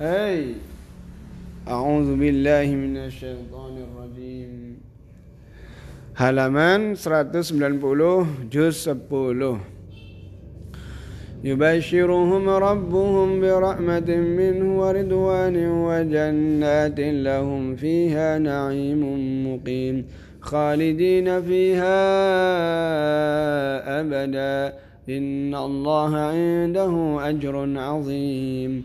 أي. أعوذ بالله من الشيطان الرجيم. Halaman 190 juz 10 يبشرهم ربهم برحمة منه ورضوان وجنات لهم فيها نعيم مقيم خالدين فيها أبدا إن الله عنده أجر عظيم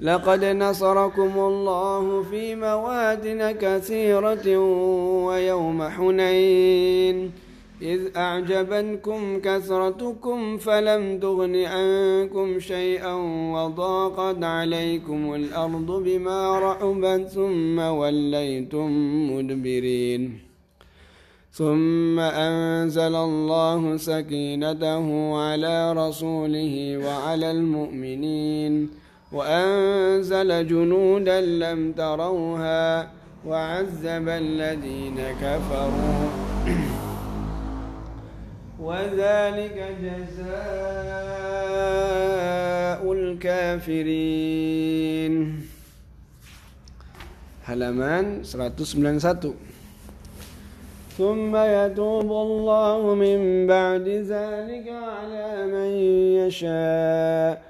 لقد نصركم الله في مواد كثيرة ويوم حنين. إذ أعجبتكم كثرتكم فلم تغن عنكم شيئا وضاقت عليكم الأرض بما رحبت ثم وليتم مدبرين. ثم أنزل الله سكينته على رسوله وعلى المؤمنين. وأنزل جنودا لم تروها وعذب الذين كفروا. وذلك جزاء الكافرين. Halaman 191 ثم يتوب الله من بعد ذلك على من يشاء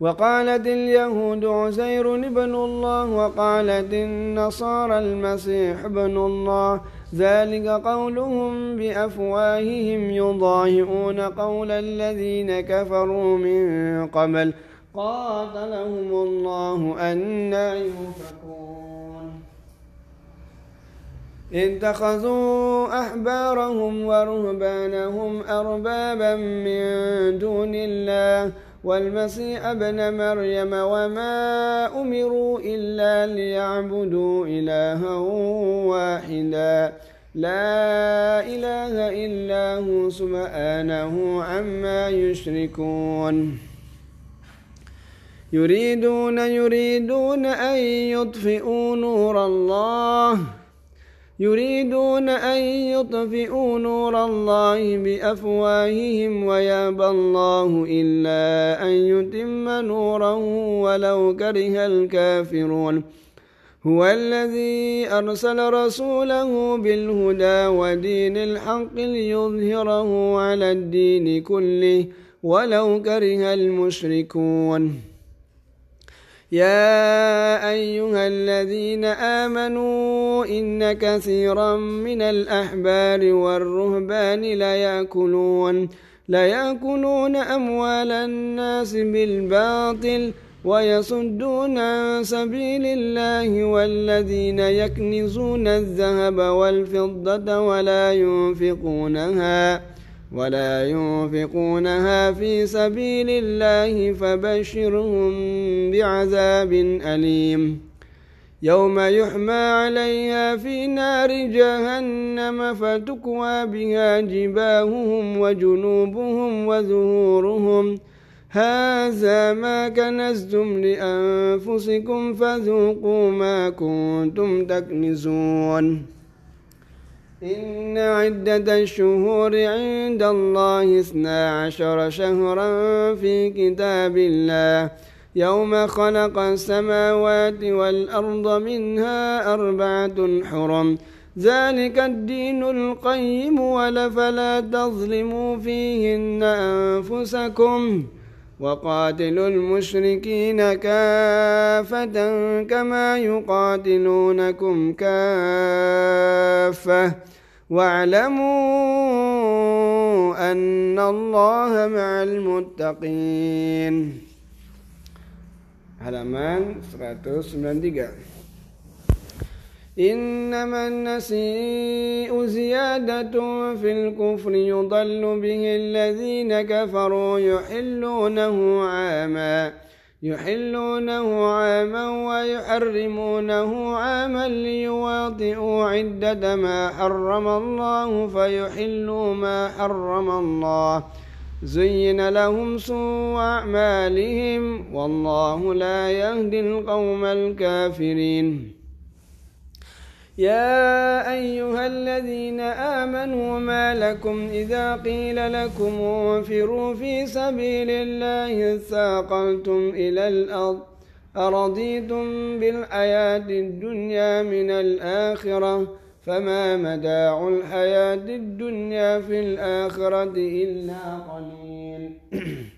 وقالت اليهود عزير ابن الله وقالت النصارى المسيح ابن الله. ذلك قولهم بأفواههم يضاهئون قول الذين كفروا من قبل. قاتلهم الله أنا يؤفكون. اتخذوا أحبارهم ورهبانهم أربابا من دون الله. والمسيح ابن مريم وما أمروا إلا ليعبدوا إلها واحدا. لا إله إلا هو سبحانه عما يشركون. يريدون يريدون أن يطفئوا نور الله. يريدون أن يطفئوا نور الله بأفواههم ويابى الله إلا أن يتم نوره ولو كره الكافرون. هو الذي أرسل رسوله بالهدى ودين الحق ليظهره على الدين كله ولو كره المشركون. يا أيها الذين آمنوا إن كثيرا من الأحبار والرهبان ليأكلون ليأكلون أموال الناس بالباطل ويصدون عن سبيل الله والذين يكنزون الذهب والفضة ولا ينفقونها ولا ينفقونها في سبيل الله فبشرهم بعذاب أليم. يوم يحمى عليها في نار جهنم فتكوى بها جباههم وجنوبهم وظهورهم. هذا ما كنزتم لأنفسكم فذوقوا ما كنتم تكنزون. إن عدة الشهور عند الله اثنا عشر شهرا في كتاب الله. يوم خلق السماوات والأرض منها أربعة حرم. ذلك الدين القيم ولفلا تظلموا فيهن أنفسكم. وقاتلوا المشركين كافة كما يقاتلونكم كافة. واعلموا أن الله مع المتقين. Halaman 193 إنما النسيء زيادة في الكفر يضل به الذين كفروا يحلونه عاما يحلونه عاما ويحرمونه عاما ليواطئوا عدة ما حرم الله فيحلوا ما حرم الله. زين لهم سوء أعمالهم والله لا يهدي القوم الكافرين. يا أيها الذين آمنوا ما لكم إذا قيل لكم انفروا في سبيل الله ثاقلتم إلى الأرض أرضيتم بالحياة الدنيا من الآخرة فما متاع الحياة الدنيا في الآخرة إلا قليل.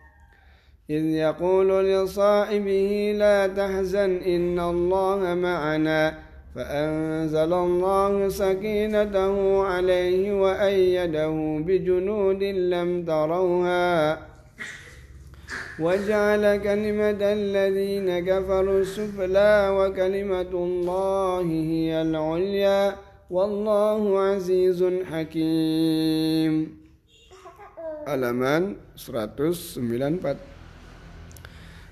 إذ يقول لصاحبه لا تحزن إن الله معنا فأنزل الله سكينته عليه وأيده بجنود لم تروها. وجعل كلمة الذين كفروا السفلى وكلمة الله هي العليا والله عزيز حكيم. Halaman 194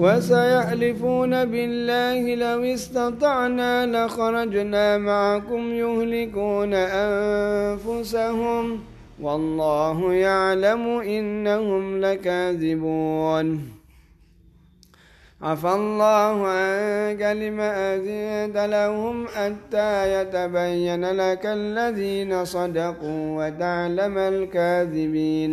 وسيحلفون بالله لو استطعنا لخرجنا معكم يهلكون أنفسهم والله يعلم إنهم لكاذبون. عفى الله عنك لما أذنت لهم حتى يتبين لك الذين صدقوا وتعلم الكاذبين.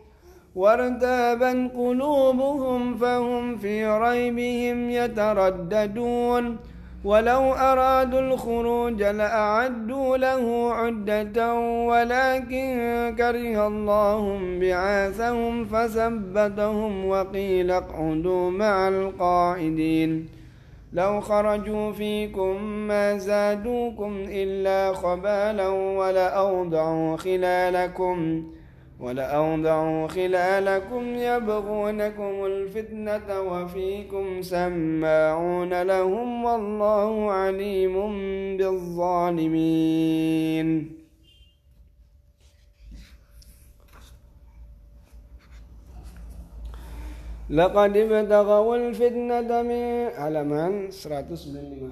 وارتابا قلوبهم فهم في ريبهم يترددون. ولو أرادوا الخروج لأعدوا له عدة ولكن كره الله بعاثهم فثبتهم وقيل اقعدوا مع القاعدين. لو خرجوا فيكم ما زادوكم إلا خبالا ولأوضعوا خلالكم. ولأوضعوا خلالكم يبغونكم الفتنة وفيكم سماعون لهم والله عليم بالظالمين. لقد ابتغوا الفتنة من على من؟ 195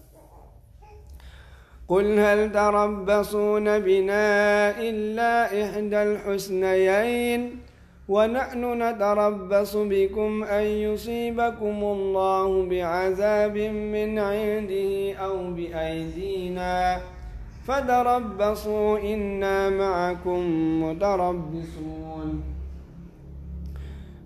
قل هل تربصون بنا إلا إحدى الحسنيين ونحن نتربص بكم أن يصيبكم الله بعذاب من عنده أو بأيدينا فتربصوا إنا معكم متربصون.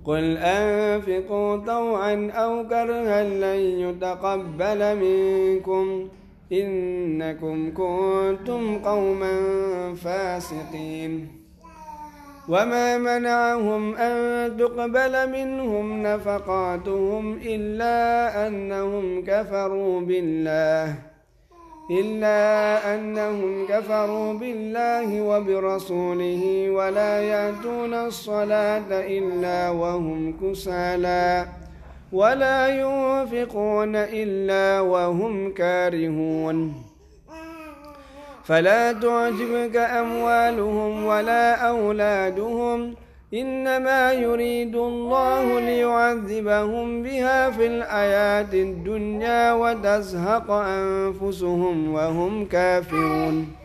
قل أنفقوا طوعا أو كرها لن يتقبل منكم إنكم كنتم قوما فاسقين. وما منعهم أن تقبل منهم نفقاتهم إلا أنهم كفروا بالله إلا أنهم كفروا بالله وبرسوله ولا يأتون الصلاة إلا وهم كسالى. ولا ينفقون إلا وهم كارهون. فلا تعجبك أموالهم ولا أولادهم إنما يريد الله ليعذبهم بها في الحياة الدنيا وتزهق أنفسهم وهم كافرون.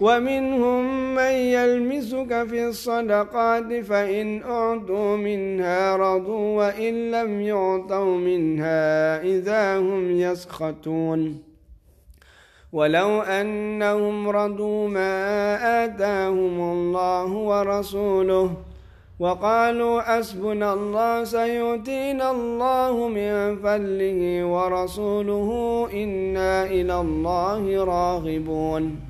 ومنهم من يلمسك في الصدقات فإن أعطوا منها رضوا وإن لم يعطوا منها إذا هم يسخطون. ولو أنهم رضوا ما آتاهم الله ورسوله وقالوا حسبنا الله سيؤتينا الله من فضله ورسوله إنا إلى الله راغبون.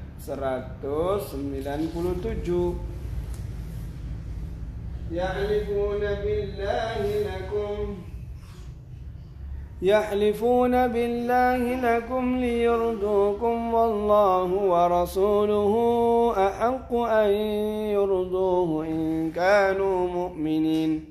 197 يحلفون بالله لكم يحلفون بالله لكم ليرضوكم والله ورسوله أحق أن يرضوه إن كانوا مؤمنين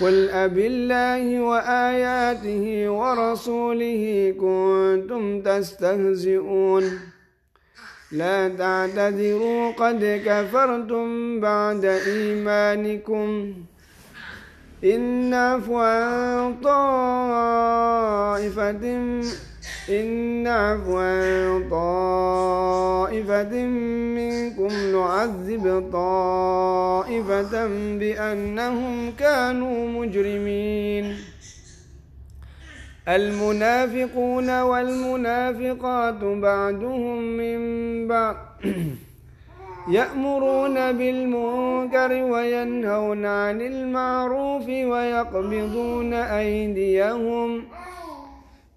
قل أب الله وآياته ورسوله كنتم تستهزئون. لا تعتذروا قد كفرتم بعد إيمانكم. إن نعفو عن طائفة إن نعفو عن طائفة منكم نعذب طائفة بأنهم كانوا مجرمين. المنافقون والمنافقات بعدهم من بعض يأمرون بالمنكر وينهون عن المعروف ويقبضون أيديهم.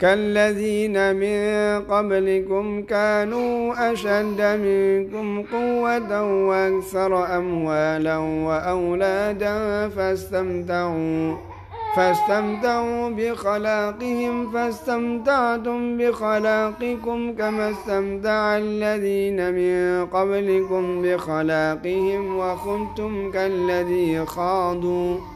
كالذين من قبلكم كانوا أشد منكم قوة وأكثر أموالا وأولادا فاستمتعوا فاستمتعوا بخلاقهم فاستمتعتم بخلاقكم كما استمتع الذين من قبلكم بخلاقهم وخنتم كالذي خاضوا.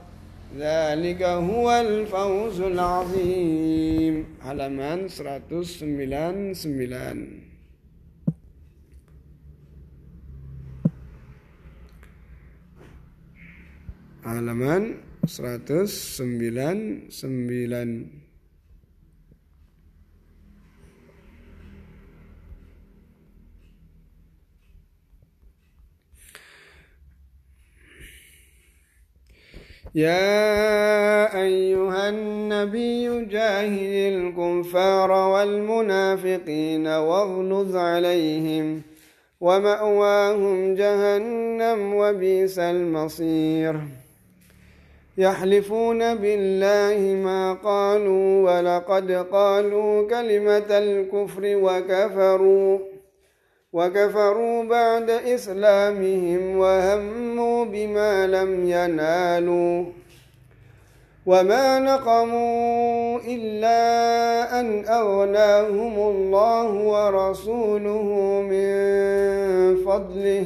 ذلك هو الفوز العظيم. halaman 199 halaman 199 يا أيها النبي جاهد الكفار والمنافقين واغلظ عليهم ومأواهم جهنم وبئس المصير. يحلفون بالله ما قالوا ولقد قالوا كلمة الكفر وكفروا. وكفروا بعد إسلامهم وهموا بما لم ينالوا وما نقموا إلا أن أغناهم الله ورسوله من فضله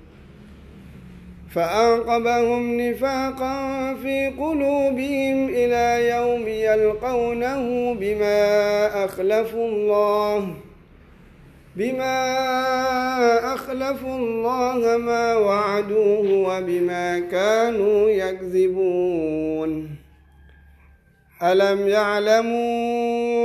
فأعقبهم نفاقا في قلوبهم إلى يوم يلقونه بما أخلفوا الله بما أخلفوا الله ما وعدوه وبما كانوا يكذبون. ألم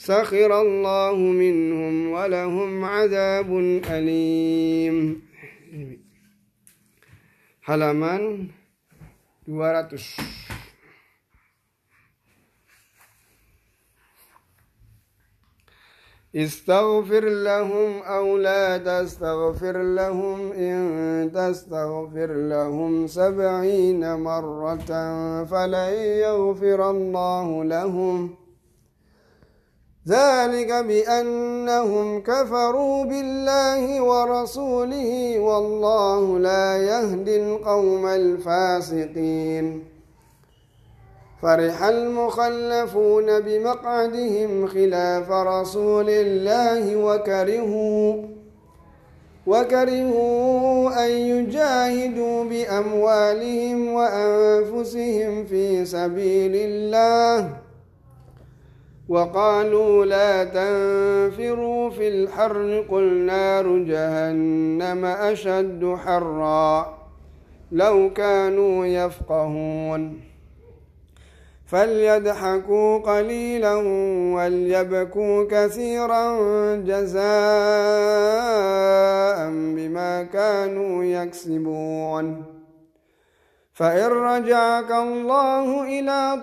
سخر الله منهم ولهم عذاب أليم. Halaman 200 استغفر لهم أو لا تستغفر لهم إن تستغفر لهم سبعين مرة فلن يغفر الله لهم ذلك بأنهم كفروا بالله ورسوله والله لا يهدي القوم الفاسقين. فرح المخلفون بمقعدهم خلاف رسول الله وكرهوا وكرهوا أن يجاهدوا بأموالهم وأنفسهم في سبيل الله. وقالوا لا تنفروا في الحر قل نار جهنم أشد حرا. لو كانوا يفقهون. فليضحكوا قليلا وليبكوا كثيرا جزاء بما كانوا يكسبون. فإن رجعك الله إلى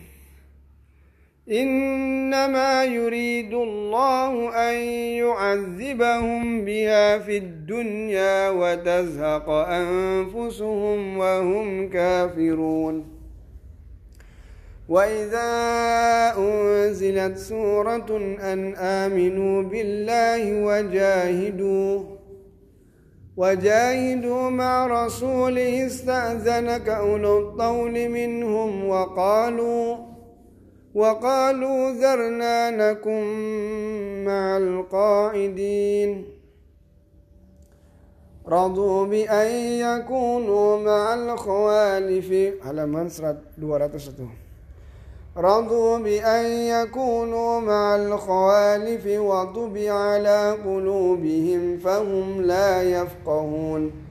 إنما يريد الله أن يعذبهم بها في الدنيا وتزهق أنفسهم وهم كافرون. وإذا أنزلت سورة أن آمنوا بالله وجاهدوا وجاهدوا مع رسوله استأذنك أولو الطول منهم وقالوا وقالوا ذرنا نكن مع القاعدين. رضوا بأن يكونوا مع الخوالف. على منصرة 201 رضوا بأن يكونوا مع الخوالف وطبع على قلوبهم فهم لا يفقهون.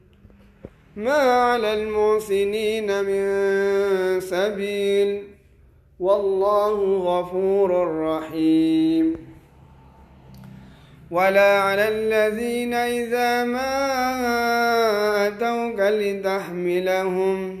ما على المحسنين من سبيل والله غفور رحيم. ولا على الذين إذا ما أتوك لتحملهم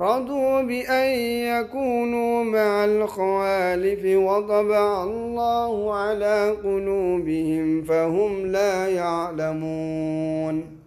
رضوا بأن يكونوا مع الخوالف وطبع الله على قلوبهم فهم لا يعلمون